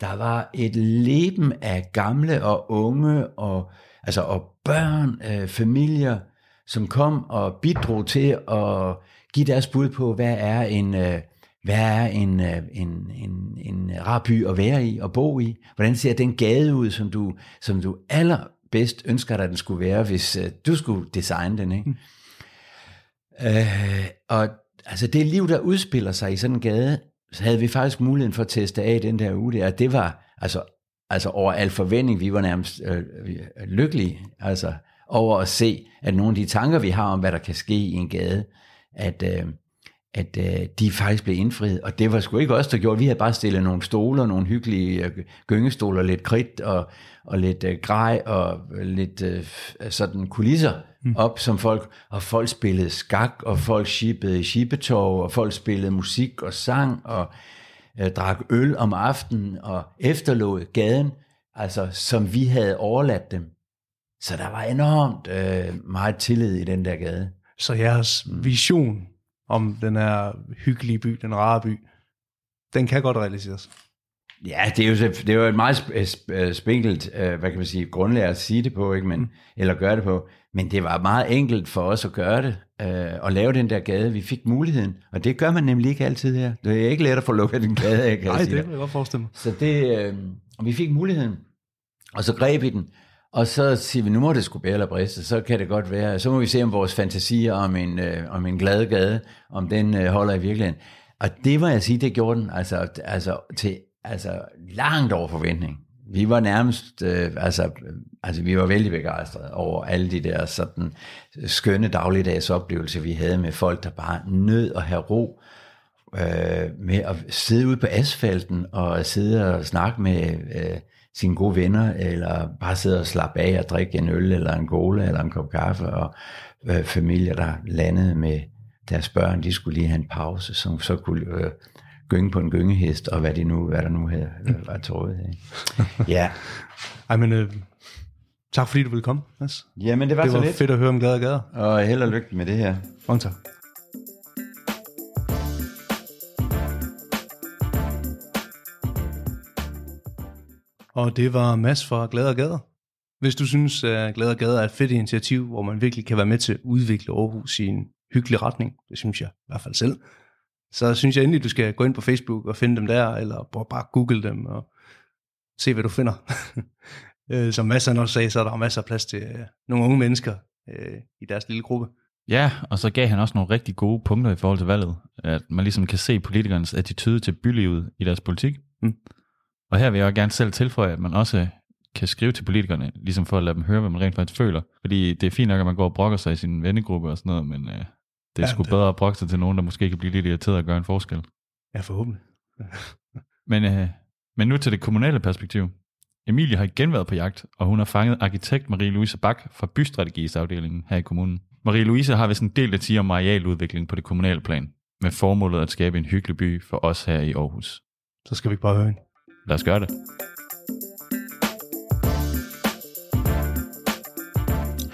der var et leben af gamle og unge og, altså, og børn, øh, familier, som kom og bidrog til at give deres bud på, hvad er en, øh, hvad er en, øh, en, en, en rar by at være i og bo i? Hvordan ser den gade ud, som du, som du allerbedst ønsker dig, den skulle være, hvis øh, du skulle designe den? Ikke? Mm. Øh, og altså det liv, der udspiller sig i sådan en gade, så havde vi faktisk muligheden for at teste af den der uge der. Det var altså, altså over al forventning, vi var nærmest øh, øh lykkelige altså, over at se, at nogle af de tanker, vi har om, hvad der kan ske i en gade, at, øh, at øh, de faktisk blev indfriet. Og det var sgu ikke os, der gjorde Vi havde bare stillet nogle stoler, nogle hyggelige øh, gyngestoler, lidt kridt og, og lidt øh, grej og lidt øh, sådan kulisser mm. op som folk. Og folk spillede skak, og folk shippede i shippetog, og folk spillede musik og sang, og øh, drak øl om aftenen, og efterlod gaden, altså som vi havde overladt dem. Så der var enormt øh, meget tillid i den der gade. Så jeres vision om den her hyggelige by, den rare by, den kan godt realiseres. Ja, det er jo, det er jo et meget sp- spinkelt, øh, hvad kan man sige, grundlag at sige det på, ikke? Men, mm. eller gøre det på. Men det var meget enkelt for os at gøre det, øh, og lave den der gade. Vi fik muligheden, og det gør man nemlig ikke altid her. Det er ikke let at få lukket den gade af, kan Nej, jeg sige det kan jeg godt forestille mig. Så det, øh, og vi fik muligheden, og så greb vi den, og så siger vi, nu må det sgu bære eller briste, så kan det godt være, så må vi se om vores fantasier om en, øh, om en glad gade, om den øh, holder i virkeligheden. Og det var jeg sige, det gjorde den, altså, altså, til, altså langt over forventning. Vi var nærmest, øh, altså, altså vi var vældig begejstrede over alle de der sådan øh, skønne dagligdags oplevelser, vi havde med folk, der bare nød at have ro, øh, med at sidde ude på asfalten og sidde og snakke med øh, sine gode venner, eller bare sidde og slappe af og drikke en øl, eller en cola, eller en kop kaffe, og øh, familier, der landede med deres børn, de skulle lige have en pause, som så kunne øh, gynge på en gyngehest, og hvad, de nu, hvad der nu havde, øh, var rådighed. Ja, Ej, men øh, tak fordi du ville komme, Mads. jamen det var, Det så var lidt, fedt at høre om glade gader. og held og lykke med det her. Mange tak. Og det var Mads fra Glade Gader. Hvis du synes, at Glade Gader er et fedt initiativ, hvor man virkelig kan være med til at udvikle Aarhus i en hyggelig retning, det synes jeg i hvert fald selv, så synes jeg endelig, du skal gå ind på Facebook og finde dem der, eller bare- bare google dem og se, hvad du finder. Øh, Som Mads han også sagde, så er der masser af plads til øh, nogle unge mennesker øh, i deres lille gruppe. Ja, og så gav han også nogle rigtig gode punkter i forhold til valget. At man ligesom kan se politikernes attitude til bylivet i deres politik. Mm. Og her vil jeg også gerne selv tilføje, at man også kan skrive til politikerne, ligesom for at lade dem høre, hvad man rent faktisk føler. Fordi det er fint nok, at man går og brokker sig i sin vennegruppe og sådan noget, men øh, det er Ja, sgu det- bedre at brokke sig til nogen, der måske kan blive lidt irriteret og gøre en forskel. Ja, forhåbentlig. Men, øh, men nu til det kommunale perspektiv. Emilie har igen været på jagt, og hun har fanget arkitekt Marie-Louise Bak fra bystrategisafdelingen her i kommunen. Marie-Louise har vist en del at sige om arealudvikling på det kommunale plan, med formålet at skabe en hyggelig by for os her i Aarhus. Så skal vi ikke bare høre hende. Lad os gøre det.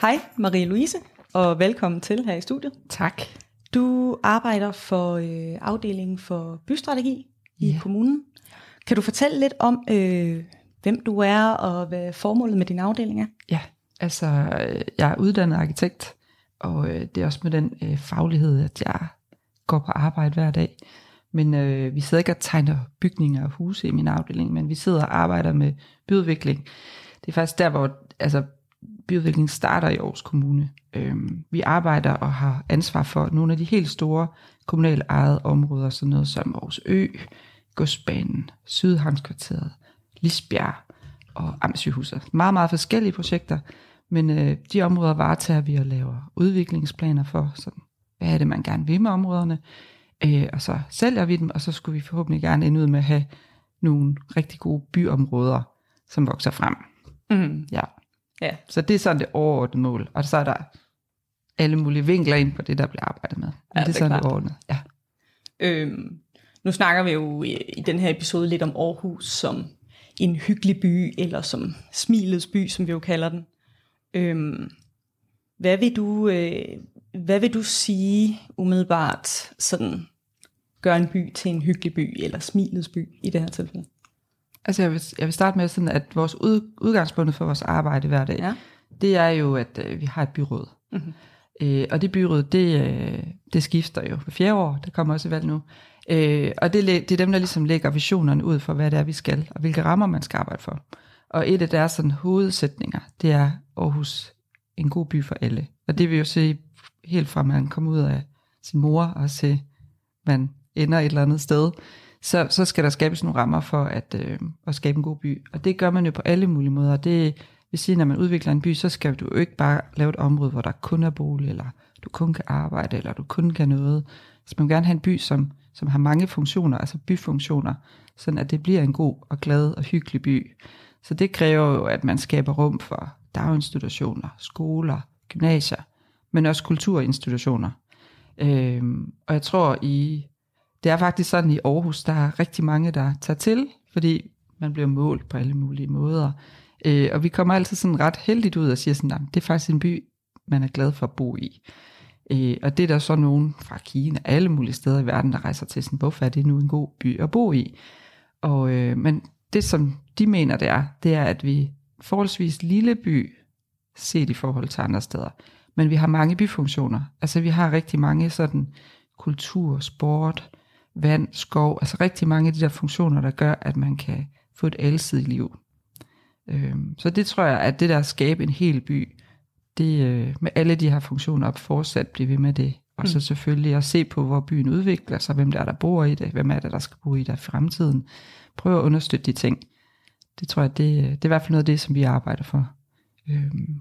Hej, Marie-Louise, og velkommen til her i studiet. Tak. Du arbejder for øh, afdelingen for bystrategi i Ja. kommunen. Kan du fortælle lidt om, øh, hvem du er, og hvad formålet med din afdeling er? Ja, altså øh, jeg er uddannet arkitekt, og øh, det er også med den øh, faglighed, at jeg går på arbejde hver dag. Men øh, vi sidder ikke og tegner bygninger og huse i min afdeling, men vi sidder og arbejder med byudvikling. Det er faktisk der, hvor altså, byudvikling starter i Aarhus Kommune. Øhm, vi arbejder og har ansvar for nogle af de helt store kommunale ejede områder, sådan noget som Aarhus Ø, Godsbanen, Sydhavnskvarteret, Lisbjerg og Amtssygehuset. Meget, meget forskellige projekter, men øh, de områder varetager vi og laver udviklingsplaner for, sådan, hvad er det, man gerne vil med områderne, øh, og så sælger vi dem, og så skulle vi forhåbentlig gerne ende ud med at have nogle rigtig gode byområder, som vokser frem. Mm. Ja. Ja. Så det er sådan det overordnede mål, og så er der alle mulige vinkler ind på det, der bliver arbejdet med. Men Ja, det er det sådan det klart. overordnede. Ja. Øhm, nu snakker vi jo i, i den her episode lidt om Aarhus som en hyggelig by, eller som smilets by, som vi jo kalder den. Øhm, hvad, vil du, øh, hvad vil du sige umiddelbart sådan gør en by til en hyggelig by, eller smilets by i det her tilfælde? Altså jeg vil, jeg vil starte med sådan, at vores ud, udgangspunkt for vores arbejde hver dag, Ja. det er jo, at øh, vi har et byråd. Mhm. Øh, og det byråd, det, øh, det skifter jo for fjerde år, der kommer også valg nu. Øh, og det, det er dem, der ligesom lægger visionerne ud for, hvad det er, vi skal, og hvilke rammer man skal arbejde for. Og et af deres sådan, hovedsætninger, det er Aarhus en god by for alle. Og det vil jo se helt fra, man kommer ud af sin mor, og til man ender et eller andet sted, så, så skal der skabes nogle rammer for at, øh, at skabe en god by. Og det gør man jo på alle mulige måder. Det vil sige, når man udvikler en by, så skal du jo ikke bare lave et område, hvor der kun er bolig, eller du kun kan arbejde, eller du kun kan noget. Så man vil gerne have en by, som, som har mange funktioner, altså byfunktioner, sådan at det bliver en god og glad og hyggelig by. Så det kræver jo, at man skaber rum for daginstitutioner, skoler, gymnasier, men også kulturinstitutioner. Øhm, og jeg tror i, det er faktisk sådan i Aarhus, der er rigtig mange, der tager til, fordi man bliver målt på alle mulige måder. Øh, og vi kommer altid sådan ret heldigt ud og siger sådan, at det er faktisk en by, man er glad for at bo i. Øh, og det er der så nogen fra Kina, alle mulige steder i verden, der rejser til sådan, hvorfor er det nu en god by at bo i? Og, øh, men det som de mener det er, det er, at vi forholdsvis lille by, set i forhold til andre steder, men vi har mange byfunktioner. Altså vi har rigtig mange sådan kultur, sport, vand, skov, altså rigtig mange af de der funktioner, der gør, at man kan få et alsidigt liv. Øhm, så det tror jeg, at det der at skabe en hel by, det øh, med alle de her funktioner op, fortsat blive ved med det. Og så selvfølgelig at se på, hvor byen udvikler sig, hvem der er, der bor i det, hvem er det, der skal bo i det i fremtiden. Prøv at understøtte de ting. Det tror jeg, det, det er i hvert fald noget af det, som vi arbejder for. Øhm,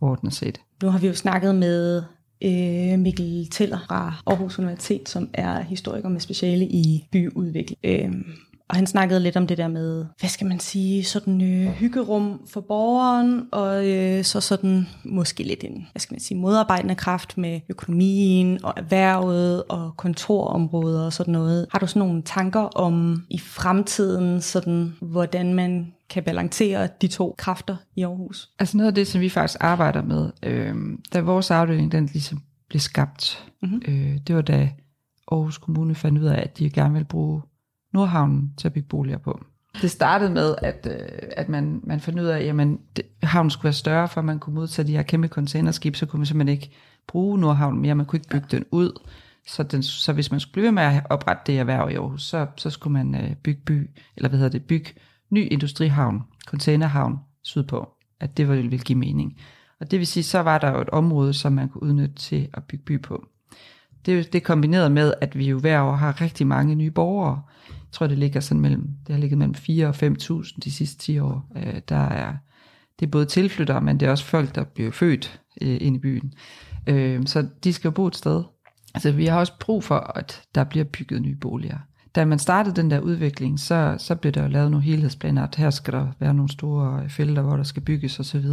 overordnet set. Nu har vi jo snakket med øh, Mikkel Teller fra Aarhus Universitet, som er historiker med speciale i byudvikling. Øh, og han snakkede lidt om det der med, hvad skal man sige, sådan øh, hyggerum for borgeren, og øh, så sådan måske lidt en, hvad skal man sige, modarbejdende kraft med økonomien og erhvervet og kontorområder og sådan noget. Har du sådan nogle tanker om i fremtiden, sådan, hvordan man kan balancere de to kræfter i Aarhus? Altså noget af det, som vi faktisk arbejder med, øh, da vores afdeling den ligesom blev skabt, Mhm. øh, det var da Aarhus Kommune fandt ud af, at de gerne ville bruge Nordhavnen til at bygge boliger på. Det startede med, at, øh, at man, man fandt ud af, at det, havnen skulle være større, for at man kunne modtage de her kæmpe containerskib, så kunne man simpelthen ikke bruge Nordhavnen mere, man kunne ikke bygge den ud. Så, den, så hvis man skulle blive ved med at oprette det erhverv i Aarhus, så, så skulle man øh, bygge by, eller hvad hedder det, bygge ny industrihavn, containerhavn sydpå, at det ville, give mening. Og det vil sige, så var der jo et område, som man kunne udnytte til at bygge by på. Det, det kombineret med, at vi jo hver år har rigtig mange nye borgere. Jeg tror, det ligger sådan mellem, det har ligget mellem 4 og 5.000 de sidste 10 år. Øh, der er, det er både tilflyttere, men det er også folk, der bliver født øh, ind i byen. Øh, så de skal jo bo et sted. Altså, vi har også brug for, at der bliver bygget nye boliger. Da man startede den der udvikling, så, så blev der jo lavet nogle helhedsplaner, at her skal der være nogle store øh, felter, hvor der skal bygges osv.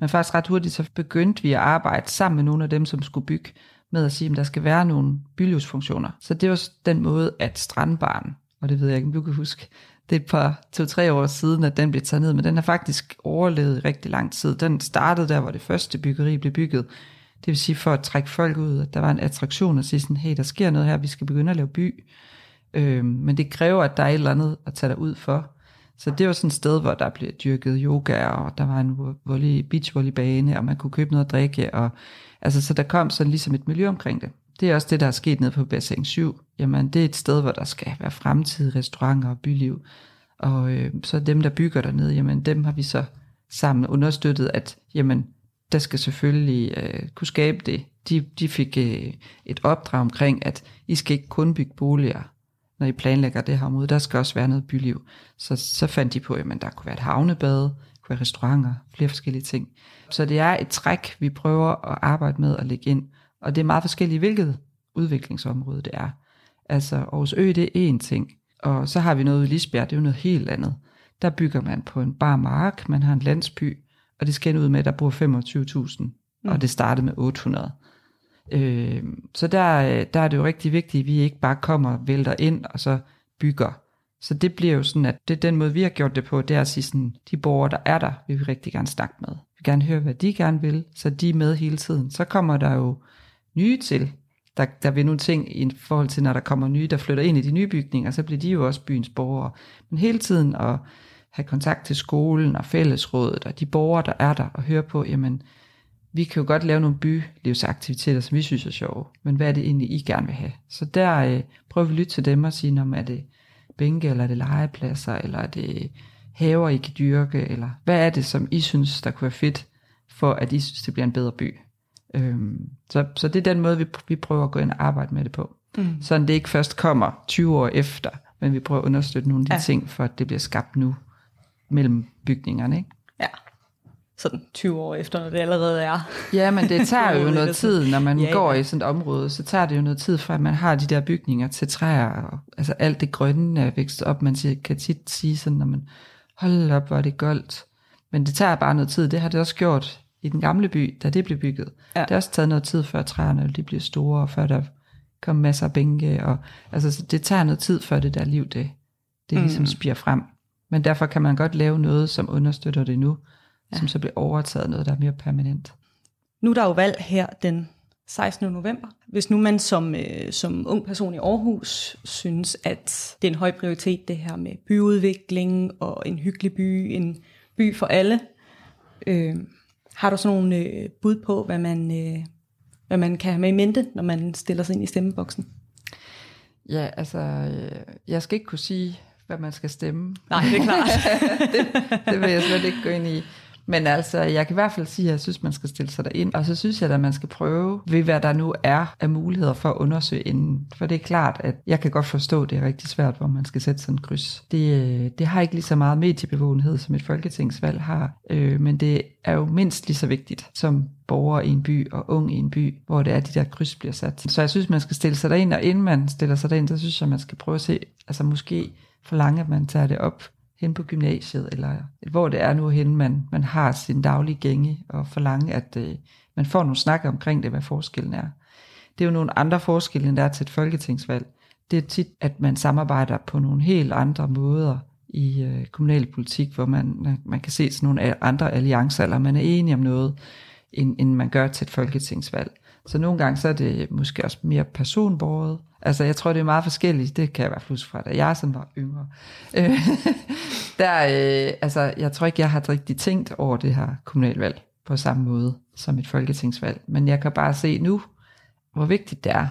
Men faktisk ret hurtigt, så begyndte vi at arbejde sammen med nogle af dem, som skulle bygge, med at sige, at der skal være nogle bylivsfunktioner. Så det var den måde, at strandbaren, og det ved jeg ikke, om du kan huske, det er et par, to-tre år siden, at den blev taget ned, men den har faktisk overlevet i rigtig lang tid. Den startede der, hvor det første byggeri blev bygget. Det vil sige for at trække folk ud, at der var en attraktion og sige sådan, hey, der sker noget her, vi skal begynde at lave by. Øh, men det kræver, at der er et eller andet at tage dig ud for. Så det var sådan et sted, hvor der blev dyrket yoga, og der var en volley, beachvolleybane, og man kunne købe noget at drikke. Og, altså, så der kom sådan ligesom et miljø omkring det. Det er også det, der er sket nede på Bassin 7. Jamen, det er et sted, hvor der skal være fremtidige restauranter og byliv. Og øh, så dem, der bygger dernede, jamen dem har vi så sammen understøttet, at jamen, der skal selvfølgelig øh, kunne skabe det. De, de fik øh, et opdrag omkring, at I skal ikke kun bygge boliger, når I planlægger det her område, der skal også være noget byliv. Så, så fandt de på, at der kunne være et havnebad, kunne være restauranter, flere forskellige ting. Så det er et træk, vi prøver at arbejde med at lægge ind. Og det er meget forskelligt, hvilket udviklingsområde det er. Altså Aarhus Ø, det er én ting. Og så har vi noget i Lisbjerg, det er jo noget helt andet. Der bygger man på en bar mark, man har en landsby, og det skal ud med, at der bor 25.000, mm. og det startede med 800. Øh, så der, der er det jo rigtig vigtigt, at vi ikke bare kommer og vælter ind, og så bygger. Så det bliver jo sådan, at det er den måde, vi har gjort det på, det er at sige sådan, de borgere, der er der, vil vi rigtig gerne snakke med. Vi vil gerne høre, hvad de gerne vil, så de er med hele tiden. Så kommer der jo nye til, der, der vil nogle ting i forhold til, når der kommer nye, der flytter ind i de nye bygninger, så bliver de jo også byens borgere. Men hele tiden at have kontakt til skolen og fællesrådet og de borgere, der er der, og høre på, jamen, vi kan jo godt lave nogle bylivsaktiviteter, som vi synes er sjove, men hvad er det egentlig, I gerne vil have? Så der øh, prøver vi at lytte til dem og sige, om er det bænke, eller er det legepladser, eller er det haver, I kan dyrke, eller hvad er det, som I synes, der kunne være fedt, for at I synes, det bliver en bedre by? Øhm, så, så det er den måde, vi, vi prøver at gå ind og arbejde med det på. Mm. Så det ikke først kommer 20 år efter, men vi prøver at understøtte nogle af de ja. ting, for at det bliver skabt nu mellem bygningerne. Ikke? Sådan 20 år efter, når det allerede er. Ja, men det tager jo noget tid, når man ja, går ja. i sådan et område, så tager det jo noget tid fra, at man har de der bygninger til træer, og, altså alt det grønne er vækst op, man kan tit sige sådan, når man holder op, hvor er det goldt. Men det tager bare noget tid, det har det også gjort i den gamle by, da det blev bygget. Ja. Det har også taget noget tid, før træerne de bliver store, og før der kom masser af bænke, og altså, det tager noget tid, før det der liv, det, det mm. ligesom spiger frem. Men derfor kan man godt lave noget, som understøtter det nu, ja. som så bliver overtaget noget, der er mere permanent. Nu er der jo valg her den 16. november. Hvis nu man som, øh, som ung person i Aarhus synes, at det er en høj prioritet, det her med byudvikling og en hyggelig by, en by for alle, øh, har du sådan nogle øh, bud på, hvad man, øh, hvad man kan have med i mente, når man stiller sig ind i stemmeboksen? Ja, altså, øh, jeg skal ikke kunne sige, hvad man skal stemme. Nej, det er klart. det, det vil jeg slet ikke gå ind i. Men altså, jeg kan i hvert fald sige, at jeg synes, man skal stille sig derind. Og så synes jeg, at man skal prøve ved, hvad der nu er af muligheder for at undersøge inden. For det er klart, at jeg kan godt forstå, at det er rigtig svært, hvor man skal sætte sådan en kryds. Det, øh, det har ikke lige så meget mediebevågenhed, som et folketingsvalg har. Øh, men det er jo mindst lige så vigtigt som borger i en by og ung i en by, hvor det er, de der kryds bliver sat. Så jeg synes, man skal stille sig derind, og inden man stiller sig derind, så synes jeg, man skal prøve at se, altså måske forlange, at man tager det op hen på gymnasiet, eller hvor det er nu hen, man, man har sin daglige gænge, og forlange, at øh, man får nogle snakker omkring det, hvad forskellen er. Det er jo nogle andre forskelle, end der er til et folketingsvalg. Det er tit, at man samarbejder på nogle helt andre måder i øh, kommunalpolitik, hvor man, man kan se sådan nogle andre alliancer, eller man er enige om noget, end, end man gør til et folketingsvalg. Så nogle gange så er det måske også mere personbordet, Altså, jeg tror, det er meget forskelligt. Det kan jeg i hvert fald fra, da jeg sådan var yngre. Øh, der, øh, altså, jeg tror ikke, jeg har rigtig tænkt over det her kommunalvalg på samme måde som et folketingsvalg. Men jeg kan bare se nu, hvor vigtigt det er.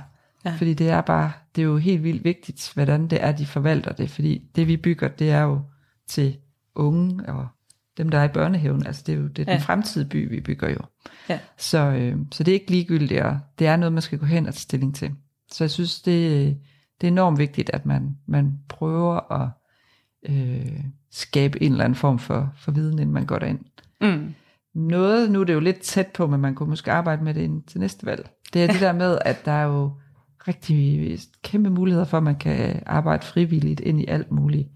Ja. Fordi det er bare, det er jo helt vildt vigtigt, hvordan det er, de forvalter det. Fordi det, vi bygger, det er jo til unge og dem, der er i børnehaven. Altså, det er jo det er ja. den fremtidige by, vi bygger jo. Ja. Så, øh, så det er ikke ligegyldigt, og det er noget, man skal gå hen og tage stilling til. Så jeg synes, det, det er enormt vigtigt, at man, man prøver at øh, skabe en eller anden form for, for viden, inden man går derind. Mm. Noget, nu er det jo lidt tæt på, men man kunne måske arbejde med det ind til næste valg. Det er det der med, at der er jo rigtig kæmpe muligheder for, at man kan arbejde frivilligt ind i alt muligt.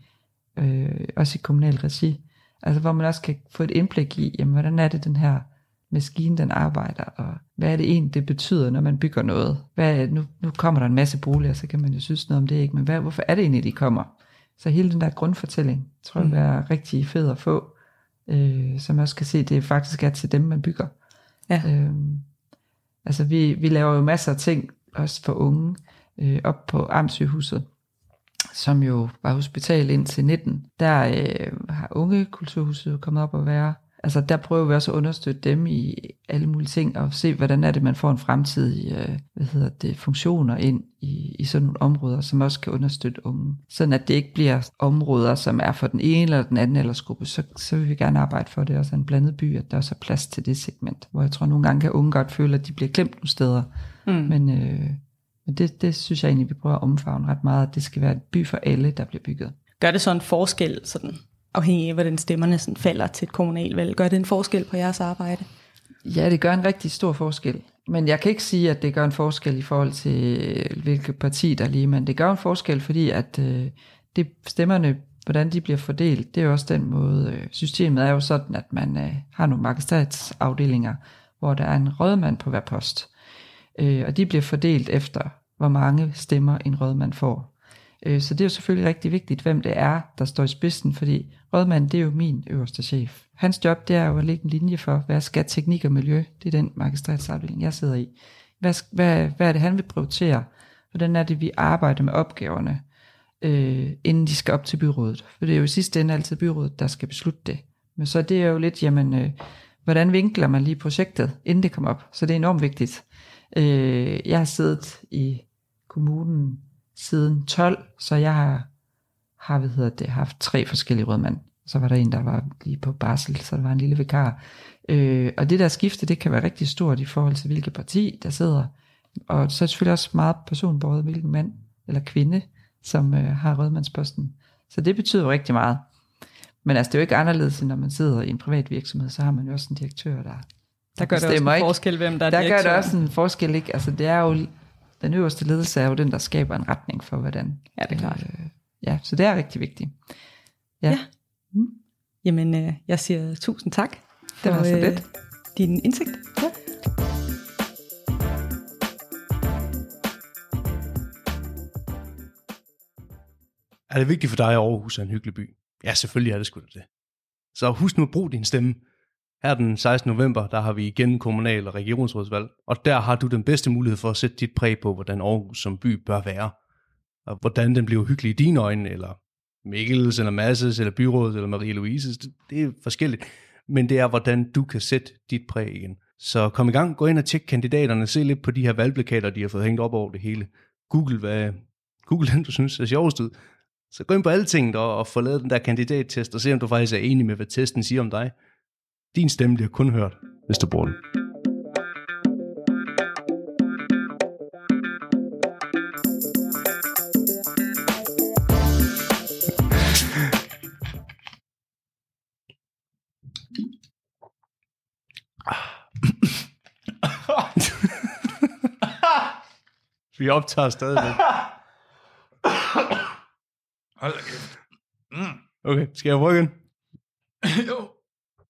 Øh, også i kommunal regi. Altså hvor man også kan få et indblik i, jamen, hvordan er det den her maskinen den arbejder, og hvad er det egentlig, det betyder, når man bygger noget? Hvad, nu, nu kommer der en masse boliger, så kan man jo synes noget om det, ikke? men hvad, hvorfor er det egentlig, de kommer? Så hele den der grundfortælling, tror jeg, mm. er rigtig fed at få, øh, som også kan se, det faktisk er til dem, man bygger. Ja. Øh, altså vi, vi laver jo masser af ting, også for unge, øh, op på Amtssygehuset, som jo var hospital indtil 19. Der øh, har unge kulturhuset kommet op og være altså der prøver vi også at understøtte dem i alle mulige ting, og se, hvordan er det, man får en fremtidig øh, hvad hedder det, funktioner ind i, i sådan nogle områder, som også kan understøtte unge. Sådan at det ikke bliver områder, som er for den ene eller den anden aldersgruppe, så, så vil vi gerne arbejde for det også en blandet by, at der også er plads til det segment, hvor jeg tror nogle gange kan unge godt føle, at de bliver glemt nogle steder. Mm. Men, øh, Men det, det synes jeg egentlig, vi prøver at omfavne ret meget, at det skal være en by for alle, der bliver bygget. Gør det så en forskel, sådan, afhængig af hvordan stemmerne sådan falder til et kommunalvalg? Gør det en forskel på jeres arbejde? Ja, det gør en rigtig stor forskel. Men jeg kan ikke sige, at det gør en forskel i forhold til, hvilket parti der er lige, men det gør en forskel, fordi at øh, det stemmerne, hvordan de bliver fordelt, det er jo også den måde, øh, systemet er jo sådan, at man øh, har nogle magistratsafdelinger, hvor der er en rådmand på hver post. Øh, og de bliver fordelt efter, hvor mange stemmer en rådmand får. Øh, så det er jo selvfølgelig rigtig vigtigt, hvem det er, der står i spidsen, fordi rådmanden, det er jo min øverste chef. Hans job, det er jo at lægge en linje for, hvad skal teknik og miljø, det er den magistratsafdeling, jeg sidder i. Hvad, hvad, hvad er det, han vil prioritere? Hvordan er det, vi arbejder med opgaverne, øh, inden de skal op til byrådet? For det er jo i sidste ende altid byrådet, der skal beslutte det. Men så det er jo lidt, jamen, øh, hvordan vinkler man lige projektet, inden det kommer op? Så det er enormt vigtigt. Øh, jeg har siddet i kommunen siden 12, så jeg har, har hvad hedder det, haft tre forskellige rådmænd. Så var der en, der var lige på barsel, så der var en lille vikar. Øh, og det der skifte, det kan være rigtig stort i forhold til, hvilket parti der sidder. Og så er det selvfølgelig også meget personbåret, hvilken mand eller kvinde, som øh, har rødmandsposten. Så det betyder jo rigtig meget. Men altså, det er jo ikke anderledes, end når man sidder i en privat virksomhed, så har man jo også en direktør, der der gør det også en ikke? forskel, hvem der er Der gør direktør. det også en forskel, ikke? Altså, det er jo, den øverste ledelse er jo den, der skaber en retning for, hvordan... Ja, det er klart. Øh, ja, så det er rigtig vigtigt. Ja, Ja. Mm. Jamen, øh, jeg siger tusind tak Det var for så øh, lidt. din indsigt. Ja. Er det vigtigt for dig, at Aarhus er en hyggelig by? Ja, selvfølgelig er det sgu det. Så husk nu at bruge din stemme. Her den 16. november, der har vi igen kommunal- og regionsrådsvalg, og der har du den bedste mulighed for at sætte dit præg på, hvordan Aarhus som by bør være. Og hvordan den bliver hyggelig i dine øjne, eller Mikkels, eller Masses, eller byrådet, eller Marie-Louises. Det, det er forskelligt. Men det er, hvordan du kan sætte dit præg igen. Så kom i gang, gå ind og tjek kandidaterne, se lidt på de her valgplakater, de har fået hængt op over det hele. Google, hvad, Google den, du synes er sjovest ud. Så gå ind på alting og, og få lavet den der kandidattest, og se om du faktisk er enig med, hvad testen siger om dig. Din stemme bliver kun hørt, hvis du bruger den. Vi optager stadigvæk. Hold da kæft. Okay, skal jeg rykke ind?